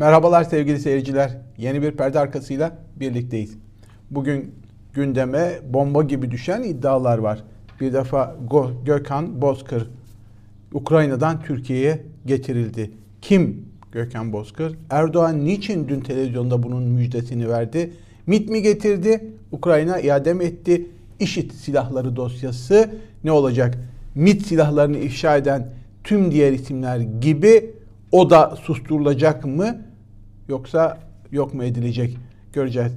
Merhabalar sevgili seyirciler. Yeni bir perde arkasıyla birlikteyiz. Bugün gündeme bomba gibi düşen iddialar var. Bir defa Gökhan Bozkır Ukrayna'dan Türkiye'ye getirildi. Kim Gökhan Bozkır? Erdoğan niçin dün televizyonda bunun müjdesini verdi? MIT mi getirdi? Ukrayna iade mi etti? IŞİD silahları dosyası ne olacak? MIT silahlarını ifşa eden tüm diğer isimler gibi o da susturulacak mı? Yoksa yok mu edilecek? Göreceğiz.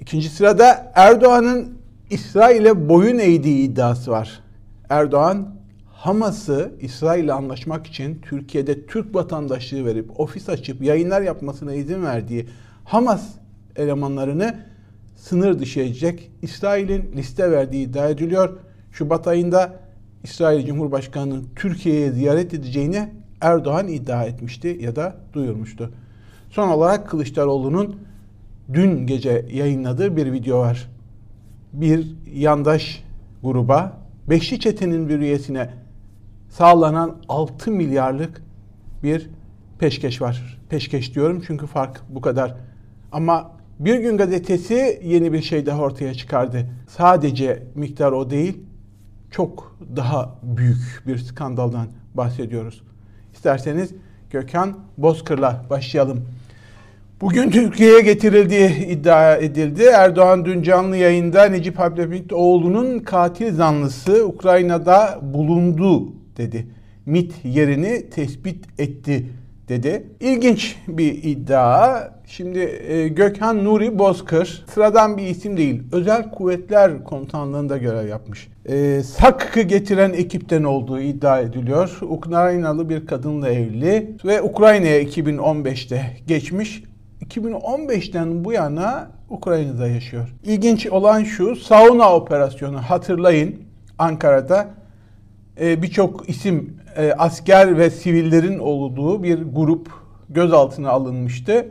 İkinci sırada Erdoğan'ın İsrail'e boyun eğdiği iddiası var. Erdoğan Hamas'ı İsrail'le anlaşmak için Türkiye'de Türk vatandaşlığı verip ofis açıp yayınlar yapmasına izin verdiği Hamas elemanlarını sınır dışı edecek. İsrail'in liste verdiği iddia ediliyor. Şubat ayında İsrail Cumhurbaşkanı'nın Türkiye'ye ziyaret edeceğini Erdoğan iddia etmişti ya da duyurmuştu. Son olarak Kılıçdaroğlu'nun dün gece yayınladığı bir video var. Bir yandaş gruba, Beşli Çete'nin bir üyesine sağlanan 6 milyarlık bir peşkeş var. Peşkeş diyorum çünkü fark bu kadar. Ama bir gün gazetesi yeni bir şey daha ortaya çıkardı. Sadece miktar o değil, çok daha büyük bir skandaldan bahsediyoruz. İsterseniz Gökhan Bozkır'la başlayalım. Bugün Türkiye'ye getirildiği iddia edildi. Erdoğan dün canlı yayında Necip Habibitoğlu'nun katil zanlısı Ukrayna'da bulundu dedi. MIT yerini tespit etti dedi. İlginç bir iddia. Şimdi e, Gökhan Nuri Bozkır sıradan bir isim değil. Özel Kuvvetler Komutanlığı'nda görev yapmış. E, Sak'ı getiren ekipten olduğu iddia ediliyor. Ukraynalı bir kadınla evli ve Ukrayna'ya 2015'te geçmiş. 2015'ten bu yana Ukrayna'da yaşıyor. İlginç olan şu, sauna operasyonu hatırlayın Ankara'da e, birçok isim asker ve sivillerin olduğu bir grup gözaltına alınmıştı.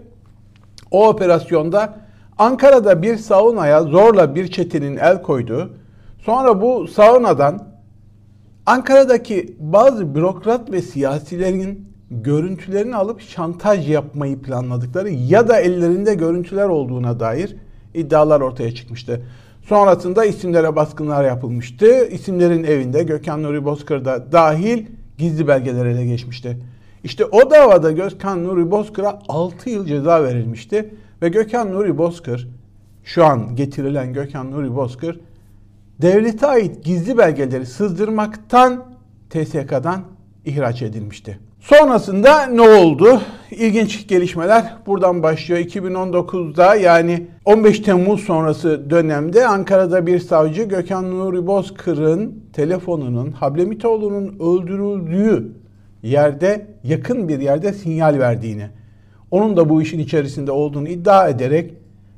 O operasyonda Ankara'da bir saunaya zorla bir çetenin el koydu. Sonra bu saunadan Ankara'daki bazı bürokrat ve siyasilerin görüntülerini alıp şantaj yapmayı planladıkları ya da ellerinde görüntüler olduğuna dair iddialar ortaya çıkmıştı. Sonrasında isimlere baskınlar yapılmıştı. İsimlerin evinde Gökhan Nuri Bozkır'da dahil gizli belgeler ele geçmişti. İşte o davada Gökhan Nuri Bozkır'a 6 yıl ceza verilmişti. Ve Gökhan Nuri Bozkır, şu an getirilen Gökhan Nuri Bozkır, devlete ait gizli belgeleri sızdırmaktan TSK'dan ihraç edilmişti. Sonrasında ne oldu? İlginç gelişmeler buradan başlıyor. 2019'da yani 15 Temmuz sonrası dönemde Ankara'da bir savcı Gökhan Nuri Bozkır'ın telefonunun Hablemitoğlu'nun öldürüldüğü yerde yakın bir yerde sinyal verdiğini, onun da bu işin içerisinde olduğunu iddia ederek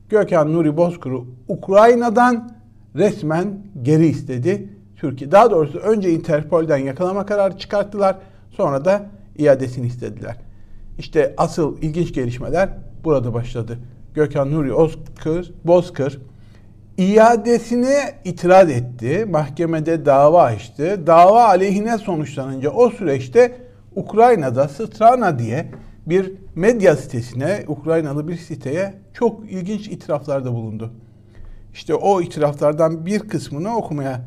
Gökhan Nuri Bozkır'ı Ukrayna'dan resmen geri istedi. Türkiye daha doğrusu önce Interpol'den yakalama kararı çıkarttılar. Sonra da iadesini istediler. İşte asıl ilginç gelişmeler burada başladı. Gökhan Nuri Bozkır, Bozkır iadesine itiraz etti. Mahkemede dava açtı. Dava aleyhine sonuçlanınca o süreçte Ukrayna'da Strana diye bir medya sitesine, Ukraynalı bir siteye çok ilginç itiraflarda bulundu. İşte o itiraflardan bir kısmını okumaya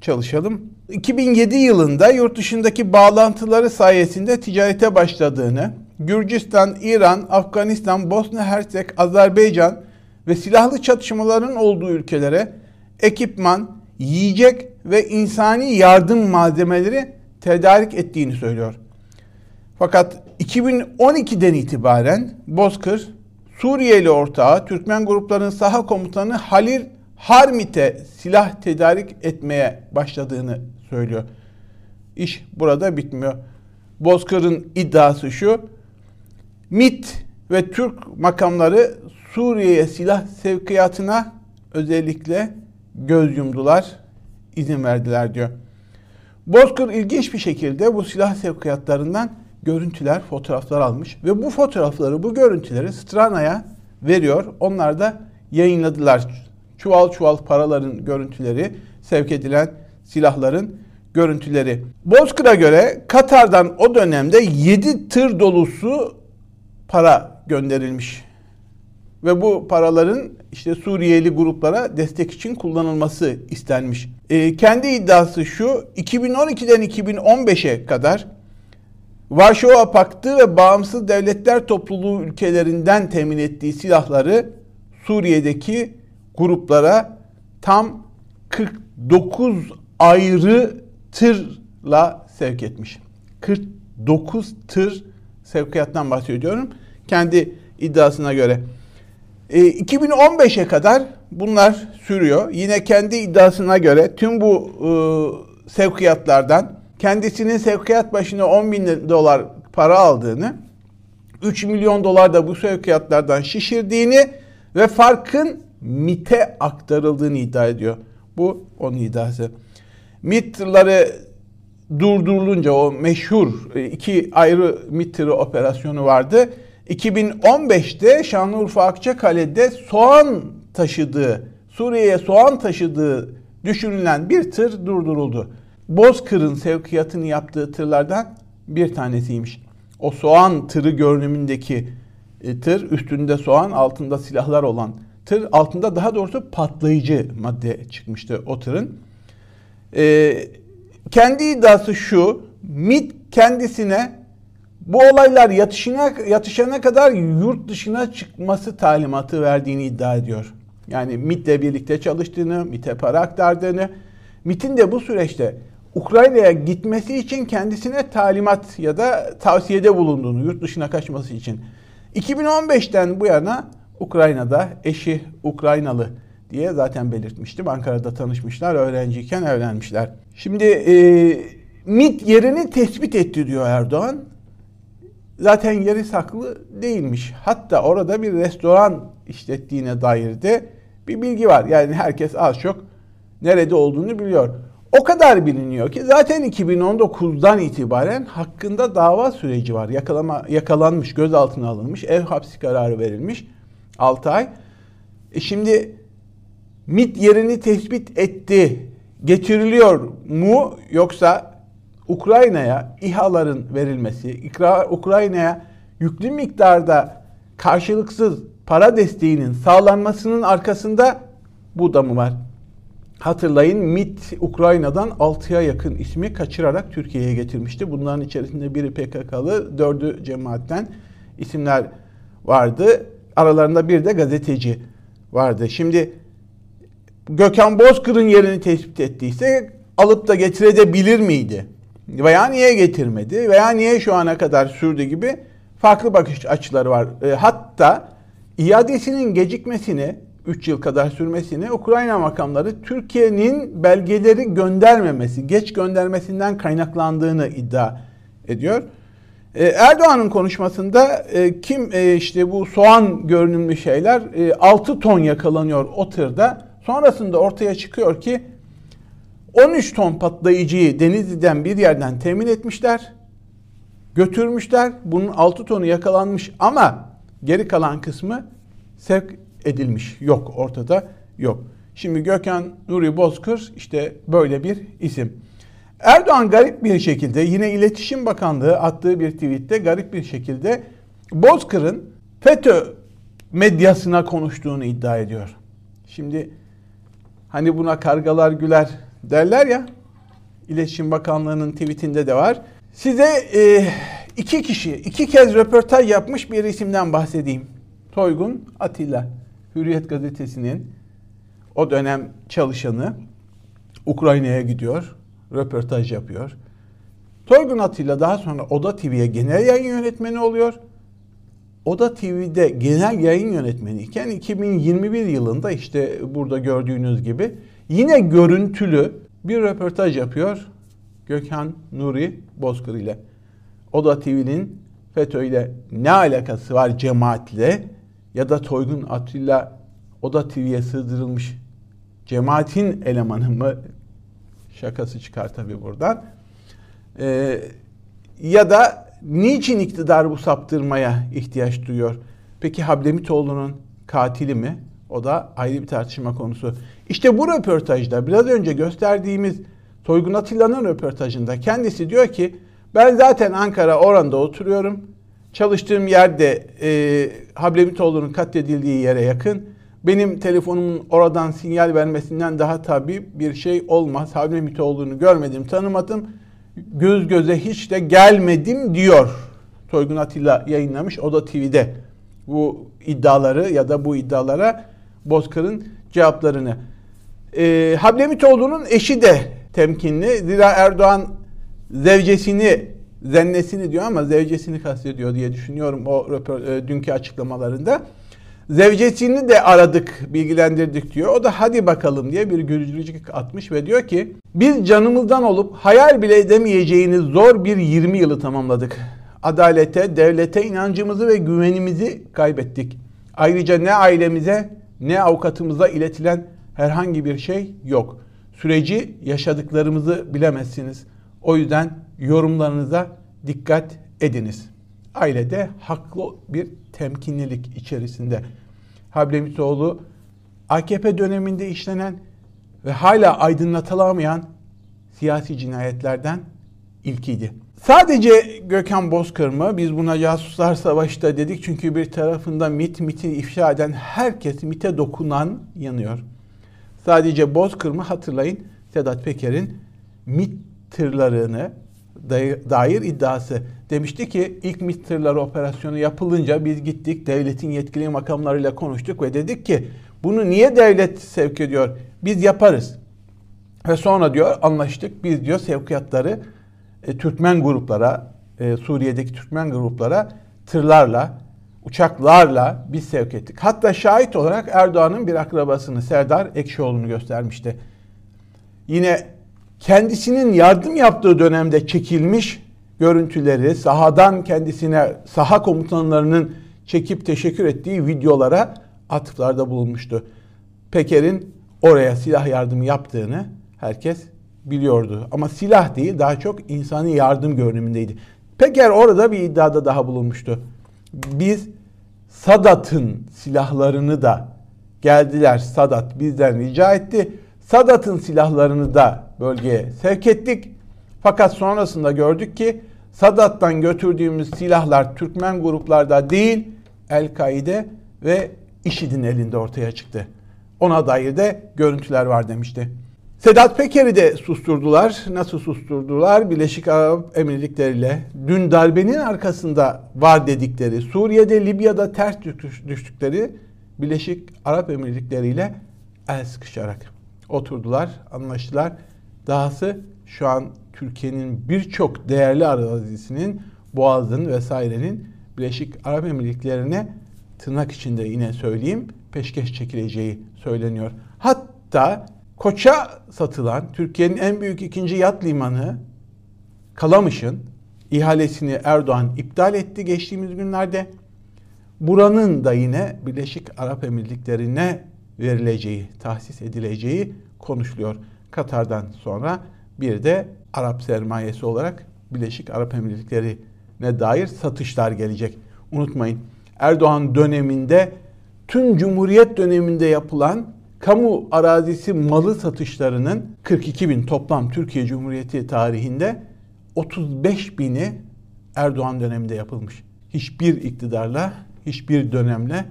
çalışalım. 2007 yılında yurt dışındaki bağlantıları sayesinde ticarete başladığını, Gürcistan, İran, Afganistan, Bosna Hersek, Azerbaycan ve silahlı çatışmaların olduğu ülkelere ekipman, yiyecek ve insani yardım malzemeleri tedarik ettiğini söylüyor. Fakat 2012'den itibaren Bozkır, Suriyeli ortağı Türkmen gruplarının saha komutanı Halil Harmit'e silah tedarik etmeye başladığını söylüyor. İş burada bitmiyor. Bozkır'ın iddiası şu. MIT ve Türk makamları Suriye'ye silah sevkiyatına özellikle göz yumdular, izin verdiler diyor. Bozkır ilginç bir şekilde bu silah sevkiyatlarından görüntüler, fotoğraflar almış ve bu fotoğrafları, bu görüntüleri Strana'ya veriyor. Onlar da yayınladılar. Çuval çuval paraların görüntüleri, sevk edilen silahların görüntüleri. Bozkır'a göre Katar'dan o dönemde 7 tır dolusu para gönderilmiş. Ve bu paraların işte Suriyeli gruplara destek için kullanılması istenmiş. E, kendi iddiası şu, 2012'den 2015'e kadar Varşova Paktı ve bağımsız devletler topluluğu ülkelerinden temin ettiği silahları Suriye'deki gruplara tam 49 ayrı tırla sevk etmiş. 49 tır sevkiyattan bahsediyorum. Kendi iddiasına göre. E, 2015'e kadar bunlar sürüyor. Yine kendi iddiasına göre tüm bu e, sevkiyatlardan kendisinin sevkiyat başına 10 bin dolar para aldığını, 3 milyon dolar da bu sevkiyatlardan şişirdiğini ve farkın MIT'e aktarıldığını iddia ediyor. Bu onun iddiası. MIT tırları durdurulunca o meşhur iki ayrı MIT operasyonu vardı. 2015'te Şanlıurfa Akçakale'de soğan taşıdığı, Suriye'ye soğan taşıdığı düşünülen bir tır durduruldu. Bozkır'ın sevkiyatını yaptığı tırlardan bir tanesiymiş. O soğan tırı görünümündeki e, tır, üstünde soğan, altında silahlar olan tır, altında daha doğrusu patlayıcı madde çıkmıştı o tırın. E, kendi iddiası şu, MIT kendisine bu olaylar yatışına, yatışana kadar yurt dışına çıkması talimatı verdiğini iddia ediyor. Yani MIT'le birlikte çalıştığını, MIT'e para aktardığını, MIT'in de bu süreçte Ukrayna'ya gitmesi için kendisine talimat ya da tavsiyede bulunduğunu, yurt dışına kaçması için. 2015'ten bu yana Ukrayna'da eşi Ukraynalı diye zaten belirtmiştim. Ankara'da tanışmışlar, öğrenciyken evlenmişler. Şimdi e, MIT yerini tespit etti diyor Erdoğan. Zaten yeri saklı değilmiş. Hatta orada bir restoran işlettiğine dair de bir bilgi var. Yani herkes az çok nerede olduğunu biliyor. O kadar biliniyor ki zaten 2019'dan itibaren hakkında dava süreci var. Yakalama, yakalanmış, gözaltına alınmış, ev hapsi kararı verilmiş 6 ay. E şimdi MIT yerini tespit etti, getiriliyor mu yoksa Ukrayna'ya İHA'ların verilmesi, Ukrayna'ya yüklü miktarda karşılıksız para desteğinin sağlanmasının arkasında bu da mı var? Hatırlayın MIT Ukrayna'dan 6'ya yakın ismi kaçırarak Türkiye'ye getirmişti. Bunların içerisinde biri PKK'lı, dördü cemaatten isimler vardı. Aralarında bir de gazeteci vardı. Şimdi Gökhan Bozkır'ın yerini tespit ettiyse alıp da getirebilir miydi? Veya niye getirmedi? Veya niye şu ana kadar sürdü gibi farklı bakış açıları var. E, hatta iadesinin gecikmesini 3 yıl kadar sürmesini Ukrayna makamları Türkiye'nin belgeleri göndermemesi, geç göndermesinden kaynaklandığını iddia ediyor. Ee, Erdoğan'ın konuşmasında e, kim e, işte bu soğan görünümlü şeyler 6 e, ton yakalanıyor o tırda. Sonrasında ortaya çıkıyor ki 13 ton patlayıcıyı Denizli'den bir yerden temin etmişler. Götürmüşler. Bunun 6 tonu yakalanmış ama geri kalan kısmı sevk edilmiş. Yok ortada yok. Şimdi Gökhan Nuri Bozkır işte böyle bir isim. Erdoğan garip bir şekilde yine İletişim Bakanlığı attığı bir tweette garip bir şekilde Bozkır'ın FETÖ medyasına konuştuğunu iddia ediyor. Şimdi hani buna kargalar güler derler ya İletişim Bakanlığı'nın tweetinde de var. Size e, iki kişi iki kez röportaj yapmış bir isimden bahsedeyim. Toygun Atilla. Hürriyet gazetesinin o dönem çalışanı Ukrayna'ya gidiyor, röportaj yapıyor. Toygun Atilla daha sonra Oda TV'ye genel yayın yönetmeni oluyor. Oda TV'de genel yayın yönetmeni iken 2021 yılında işte burada gördüğünüz gibi yine görüntülü bir röportaj yapıyor Gökhan Nuri Bozkır ile. Oda TV'nin FETÖ ile ne alakası var cemaatle ya da Toygun Atilla o da TV'ye sığdırılmış cemaatin elemanı mı? Şakası çıkar tabii buradan. Ee, ya da niçin iktidar bu saptırmaya ihtiyaç duyuyor? Peki Hablemitoğlu'nun katili mi? O da ayrı bir tartışma konusu. İşte bu röportajda biraz önce gösterdiğimiz Toygun Atilla'nın röportajında kendisi diyor ki ben zaten Ankara oranda oturuyorum. Çalıştığım yerde e, Hablemitoğlu'nun katledildiği yere yakın. Benim telefonumun oradan sinyal vermesinden daha tabi bir şey olmaz. Hablemitoğlu'nu görmedim, tanımadım. Göz göze hiç de gelmedim diyor. Toygun Atilla yayınlamış. O da TV'de bu iddiaları ya da bu iddialara Bozkır'ın cevaplarını. E, Hablemitoğlu'nun eşi de temkinli. Zira Erdoğan zevcesini, zennesini diyor ama zevcesini kastediyor diye düşünüyorum o röpor, e, dünkü açıklamalarında. Zevcesini de aradık, bilgilendirdik diyor. O da hadi bakalım diye bir gülücük atmış ve diyor ki biz canımızdan olup hayal bile edemeyeceğiniz zor bir 20 yılı tamamladık. Adalete, devlete inancımızı ve güvenimizi kaybettik. Ayrıca ne ailemize ne avukatımıza iletilen herhangi bir şey yok. Süreci yaşadıklarımızı bilemezsiniz. O yüzden yorumlarınıza dikkat ediniz. Ailede haklı bir temkinlilik içerisinde. Hablemitoğlu AKP döneminde işlenen ve hala aydınlatılamayan siyasi cinayetlerden ilkiydi. Sadece Gökhan Bozkır mı? Biz buna casuslar savaşta dedik çünkü bir tarafında MIT, MIT'i ifşa eden herkes MIT'e dokunan yanıyor. Sadece Bozkır mı? Hatırlayın Sedat Peker'in MIT tırlarını dair iddiası. Demişti ki ilk MIT tırları operasyonu yapılınca biz gittik devletin yetkili makamlarıyla konuştuk ve dedik ki bunu niye devlet sevk ediyor? Biz yaparız. Ve sonra diyor anlaştık biz diyor sevkiyatları e, Türkmen gruplara, e, Suriye'deki Türkmen gruplara tırlarla, uçaklarla biz sevk ettik. Hatta şahit olarak Erdoğan'ın bir akrabasını Serdar Ekşioğlu'nu göstermişti. Yine kendisinin yardım yaptığı dönemde çekilmiş görüntüleri, sahadan kendisine saha komutanlarının çekip teşekkür ettiği videolara atıflarda bulunmuştu. Peker'in oraya silah yardımı yaptığını herkes biliyordu. Ama silah değil daha çok insani yardım görünümündeydi. Peker orada bir iddiada daha bulunmuştu. Biz Sadat'ın silahlarını da geldiler Sadat bizden rica etti. Sadat'ın silahlarını da bölgeye sevk ettik. Fakat sonrasında gördük ki Sadat'tan götürdüğümüz silahlar Türkmen gruplarda değil El-Kaide ve IŞİD'in elinde ortaya çıktı. Ona dair de görüntüler var demişti. Sedat Peker'i de susturdular. Nasıl susturdular? Birleşik Arap Emirlikleri ile dün darbenin arkasında var dedikleri, Suriye'de, Libya'da ters düştükleri Birleşik Arap Emirlikleri ile el sıkışarak oturdular, anlaştılar. Dahası şu an Türkiye'nin birçok değerli arazisinin, Boğaz'ın vesairenin Birleşik Arap Emirlikleri'ne tırnak içinde yine söyleyeyim peşkeş çekileceği söyleniyor. Hatta Koç'a satılan Türkiye'nin en büyük ikinci yat limanı Kalamış'ın ihalesini Erdoğan iptal etti geçtiğimiz günlerde. Buranın da yine Birleşik Arap Emirlikleri'ne verileceği, tahsis edileceği konuşuluyor. Katar'dan sonra bir de Arap sermayesi olarak Birleşik Arap Emirlikleri'ne dair satışlar gelecek. Unutmayın Erdoğan döneminde tüm Cumhuriyet döneminde yapılan kamu arazisi malı satışlarının 42 bin toplam Türkiye Cumhuriyeti tarihinde 35 bini Erdoğan döneminde yapılmış. Hiçbir iktidarla, hiçbir dönemle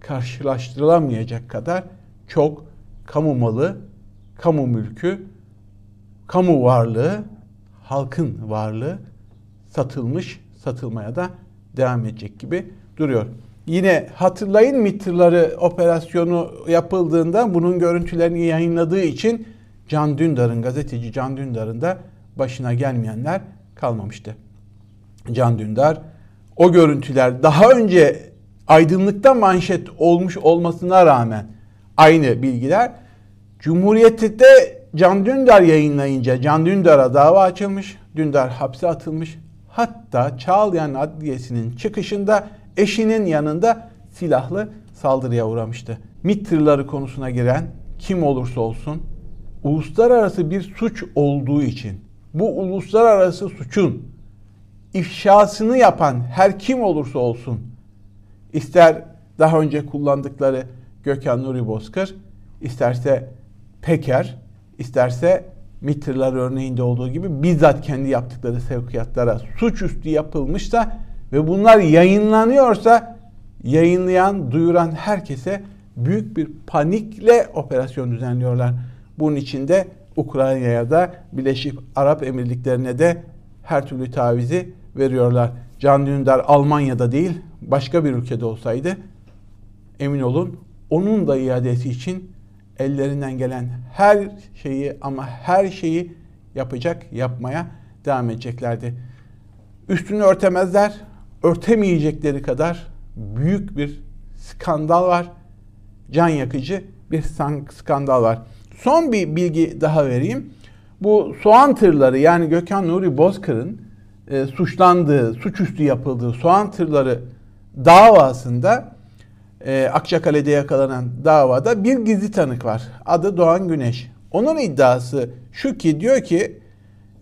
karşılaştırılamayacak kadar çok kamu malı, kamu mülkü, kamu varlığı, halkın varlığı satılmış, satılmaya da devam edecek gibi duruyor. Yine hatırlayın MİT'leri operasyonu yapıldığında bunun görüntülerini yayınladığı için Can Dündar'ın, gazeteci Can Dündar'ın da başına gelmeyenler kalmamıştı. Can Dündar o görüntüler daha önce aydınlıkta manşet olmuş olmasına rağmen aynı bilgiler Cumhuriyet'te Can Dündar yayınlayınca Can Dündar'a dava açılmış, Dündar hapse atılmış. Hatta Çağlayan Adliyesi'nin çıkışında eşinin yanında silahlı saldırıya uğramıştı. MİT tırları konusuna giren kim olursa olsun uluslararası bir suç olduğu için bu uluslararası suçun ifşasını yapan her kim olursa olsun ister daha önce kullandıkları Gökhan Nuri Bozkır, isterse Peker, isterse MİT örneğinde olduğu gibi bizzat kendi yaptıkları sevkiyatlara suçüstü yapılmışsa ve bunlar yayınlanıyorsa yayınlayan, duyuran herkese büyük bir panikle operasyon düzenliyorlar. Bunun içinde Ukrayna'ya da Birleşik Arap Emirlikleri'ne de her türlü tavizi veriyorlar. Can Dündar Almanya'da değil başka bir ülkede olsaydı emin olun onun da iadesi için ellerinden gelen her şeyi ama her şeyi yapacak, yapmaya devam edeceklerdi. Üstünü örtemezler, örtemeyecekleri kadar büyük bir skandal var. Can yakıcı bir skandal var. Son bir bilgi daha vereyim. Bu soğan tırları yani Gökhan Nuri Bozkır'ın e, suçlandığı, suçüstü yapıldığı soğan tırları davasında e, Akçakale'de yakalanan davada bir gizli tanık var. Adı Doğan Güneş. Onun iddiası şu ki diyor ki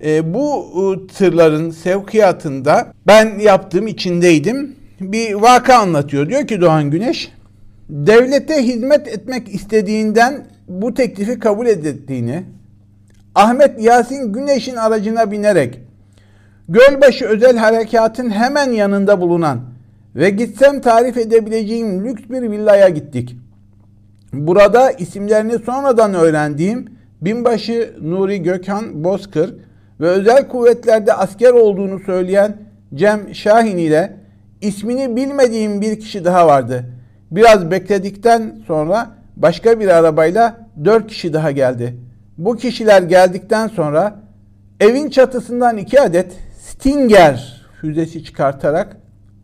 e, bu e, tırların sevkiyatında ben yaptığım içindeydim. Bir vaka anlatıyor. Diyor ki Doğan Güneş devlete hizmet etmek istediğinden bu teklifi kabul ettiğini, Ahmet Yasin Güneş'in aracına binerek Gölbaşı Özel Harekat'ın hemen yanında bulunan ve gitsem tarif edebileceğim lüks bir villaya gittik. Burada isimlerini sonradan öğrendiğim binbaşı Nuri Gökhan Bozkır ve özel kuvvetlerde asker olduğunu söyleyen Cem Şahin ile ismini bilmediğim bir kişi daha vardı. Biraz bekledikten sonra başka bir arabayla dört kişi daha geldi. Bu kişiler geldikten sonra evin çatısından iki adet Stinger füzesi çıkartarak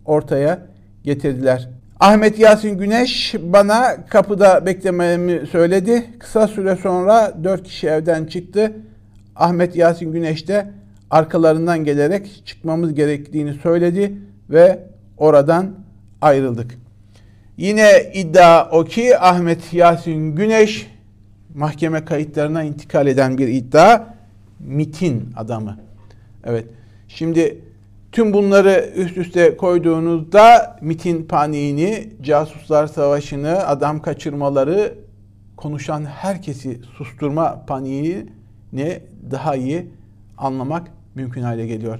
ortaya getirdiler. Ahmet Yasin Güneş bana kapıda beklememi söyledi. Kısa süre sonra dört kişi evden çıktı. Ahmet Yasin Güneş de arkalarından gelerek çıkmamız gerektiğini söyledi ve oradan ayrıldık. Yine iddia o ki Ahmet Yasin Güneş mahkeme kayıtlarına intikal eden bir iddia MIT'in adamı. Evet. Şimdi tüm bunları üst üste koyduğunuzda MIT'in paniğini, casuslar savaşını, adam kaçırmaları, konuşan herkesi susturma paniğini daha iyi anlamak mümkün hale geliyor.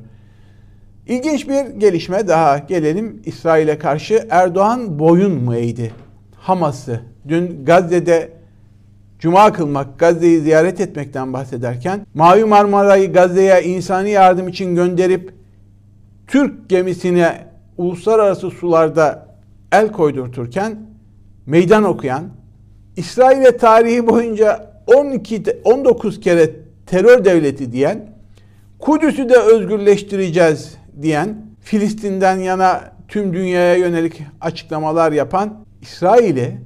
İlginç bir gelişme daha gelelim İsrail'e karşı Erdoğan boyun mu eğdi? Hamas'ı dün Gazze'de Cuma kılmak, Gazze'yi ziyaret etmekten bahsederken Mavi Marmara'yı Gazze'ye insani yardım için gönderip Türk gemisine uluslararası sularda el koydurturken meydan okuyan, İsrail'e tarihi boyunca 12 19 kere terör devleti diyen, Kudüs'ü de özgürleştireceğiz diyen, Filistin'den yana tüm dünyaya yönelik açıklamalar yapan İsrail'i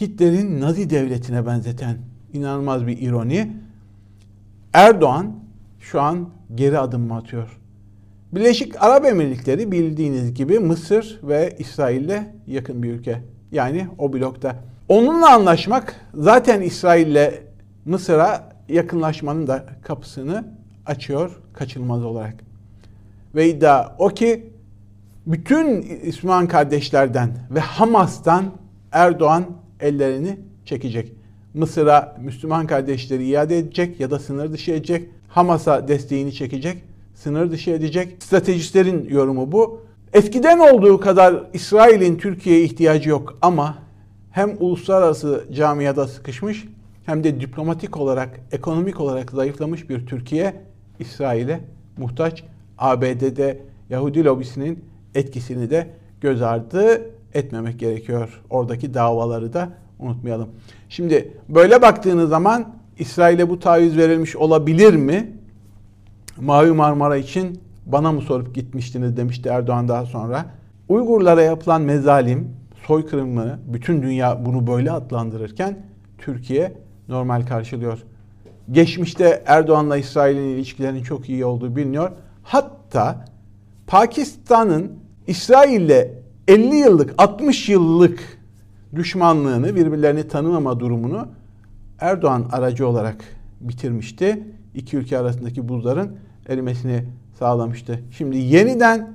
Hitler'in Nazi devletine benzeten inanılmaz bir ironi. Erdoğan şu an geri adım atıyor? Birleşik Arap Emirlikleri bildiğiniz gibi Mısır ve İsrail'le yakın bir ülke. Yani o blokta. Onunla anlaşmak zaten İsrail'le Mısır'a yakınlaşmanın da kapısını açıyor kaçınılmaz olarak. Ve iddia o ki bütün Müslüman kardeşlerden ve Hamas'tan Erdoğan ellerini çekecek. Mısır'a Müslüman kardeşleri iade edecek ya da sınır dışı edecek. Hamas'a desteğini çekecek, sınır dışı edecek. Stratejistlerin yorumu bu. Eskiden olduğu kadar İsrail'in Türkiye'ye ihtiyacı yok ama hem uluslararası camiada sıkışmış hem de diplomatik olarak, ekonomik olarak zayıflamış bir Türkiye İsrail'e muhtaç. ABD'de Yahudi lobisinin etkisini de göz ardı etmemek gerekiyor. Oradaki davaları da unutmayalım. Şimdi böyle baktığınız zaman İsrail'e bu taviz verilmiş olabilir mi? Mavi Marmara için bana mı sorup gitmiştiniz demişti Erdoğan daha sonra. Uygurlara yapılan mezalim, soykırımı bütün dünya bunu böyle adlandırırken Türkiye normal karşılıyor. Geçmişte Erdoğan'la İsrail'in ilişkilerinin çok iyi olduğu biliniyor. Hatta Pakistan'ın İsrail'le 50 yıllık, 60 yıllık düşmanlığını, birbirlerini tanımama durumunu Erdoğan aracı olarak bitirmişti. İki ülke arasındaki buzların erimesini sağlamıştı. Şimdi yeniden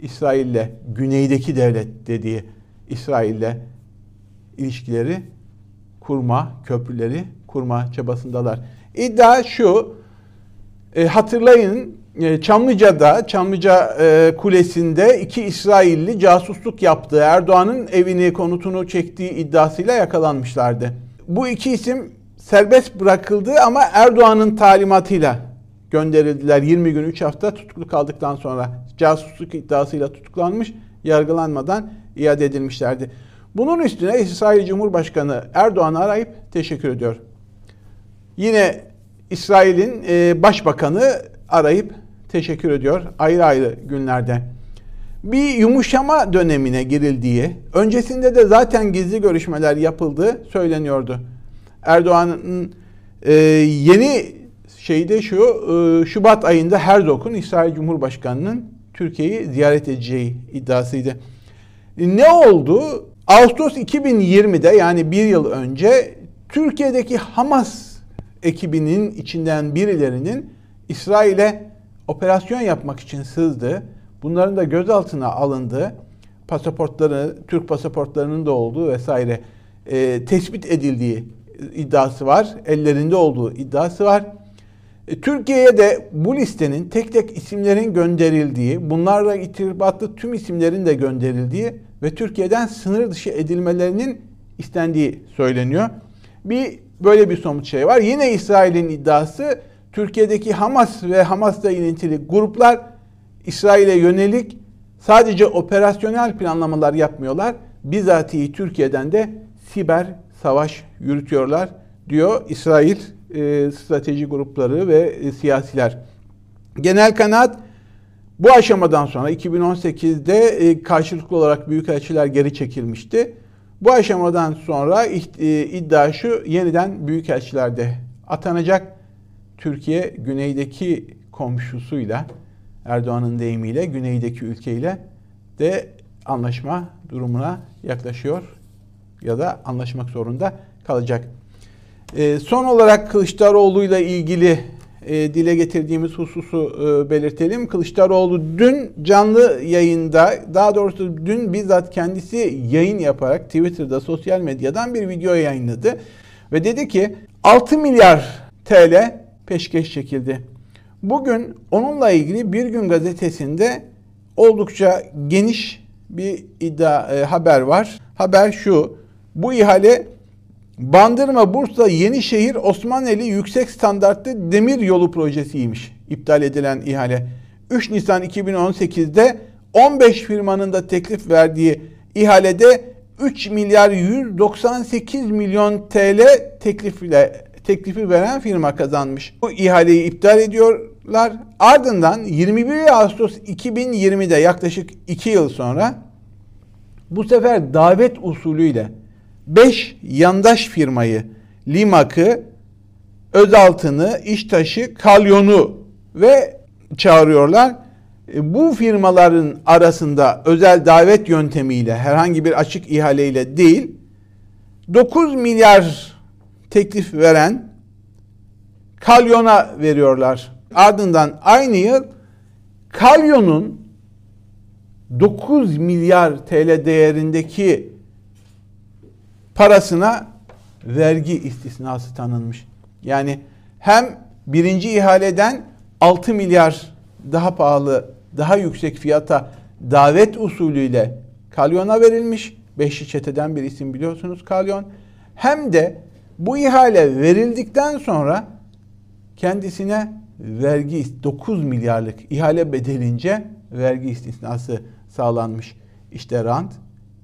İsrail'le güneydeki devlet dediği İsrail'le ilişkileri kurma, köprüleri kurma çabasındalar. İddia şu, e, hatırlayın e, Çamlıca'da, Çamlıca e, Kulesi'nde iki İsrailli casusluk yaptığı Erdoğan'ın evini, konutunu çektiği iddiasıyla yakalanmışlardı. Bu iki isim serbest bırakıldı ama Erdoğan'ın talimatıyla gönderildiler. 20 gün 3 hafta tutuklu kaldıktan sonra casusluk iddiasıyla tutuklanmış, yargılanmadan iade edilmişlerdi. Bunun üstüne İsrail Cumhurbaşkanı Erdoğan'ı arayıp teşekkür ediyor. Yine İsrail'in e, başbakanı arayıp teşekkür ediyor ayrı ayrı günlerde. Bir yumuşama dönemine girildiği, öncesinde de zaten gizli görüşmeler yapıldığı söyleniyordu. Erdoğan'ın e, yeni şeyde şu e, Şubat ayında Herzog'un İsrail Cumhurbaşkanı'nın Türkiye'yi ziyaret edeceği iddiasıydı. Ne oldu? Ağustos 2020'de yani bir yıl önce Türkiye'deki Hamas ekibinin içinden birilerinin İsrail'e operasyon yapmak için sızdı. Bunların da gözaltına alındı. Pasaportları, Türk pasaportlarının da olduğu vesaire e, tespit edildiği iddiası var. Ellerinde olduğu iddiası var. E, Türkiye'ye de bu listenin tek tek isimlerin gönderildiği, bunlarla irtibatlı tüm isimlerin de gönderildiği ve Türkiye'den sınır dışı edilmelerinin istendiği söyleniyor. Bir böyle bir somut şey var. Yine İsrail'in iddiası Türkiye'deki Hamas ve Hamas'la ilintili gruplar İsrail'e yönelik sadece operasyonel planlamalar yapmıyorlar. Bizatihi Türkiye'den de siber savaş yürütüyorlar diyor İsrail e, strateji grupları ve e, siyasiler. Genel kanaat bu aşamadan sonra 2018'de e, karşılıklı olarak büyükelçiler geri çekilmişti. Bu aşamadan sonra e, iddia şu yeniden büyükelçiler de atanacak. Türkiye güneydeki komşusuyla Erdoğan'ın deyimiyle güneydeki ülkeyle de anlaşma durumuna yaklaşıyor ya da anlaşmak zorunda kalacak. E, son olarak Kılıçdaroğlu ile ilgili e, dile getirdiğimiz hususu e, belirtelim. Kılıçdaroğlu dün canlı yayında, daha doğrusu dün bizzat kendisi yayın yaparak Twitter'da, sosyal medyadan bir video yayınladı. Ve dedi ki 6 milyar TL peşkeş çekildi. Bugün onunla ilgili Bir Gün gazetesinde oldukça geniş bir iddia e, haber var. Haber şu. Bu ihale Bandırma Bursa Yenişehir Osmaneli Yüksek Standartlı Demir Yolu projesiymiş. İptal edilen ihale. 3 Nisan 2018'de 15 firmanın da teklif verdiği ihalede 3 milyar 198 milyon TL teklifle teklifi veren firma kazanmış. Bu ihaleyi iptal ediyorlar. Ardından 21 Ağustos 2020'de yaklaşık 2 yıl sonra bu sefer davet usulüyle 5 yandaş firmayı Limak'ı, Özaltın'ı, İştaş'ı, Kalyon'u ve çağırıyorlar. E, bu firmaların arasında özel davet yöntemiyle herhangi bir açık ihaleyle değil 9 milyar teklif veren Kalyon'a veriyorlar. Ardından aynı yıl Kalyon'un 9 milyar TL değerindeki parasına vergi istisnası tanınmış. Yani hem birinci ihaleden 6 milyar daha pahalı, daha yüksek fiyata davet usulüyle Kalyon'a verilmiş. Beşli çeteden bir isim biliyorsunuz Kalyon. Hem de bu ihale verildikten sonra kendisine vergi 9 milyarlık ihale bedelince vergi istisnası sağlanmış. İşte rant,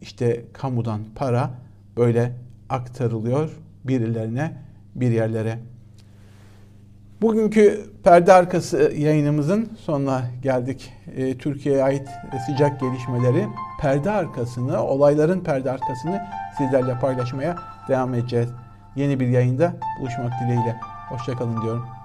işte kamudan para böyle aktarılıyor birilerine, bir yerlere. Bugünkü perde arkası yayınımızın sonuna geldik. E, Türkiye'ye ait sıcak gelişmeleri, perde arkasını, olayların perde arkasını sizlerle paylaşmaya devam edeceğiz. Yeni bir yayında buluşmak dileğiyle. Hoşçakalın diyorum.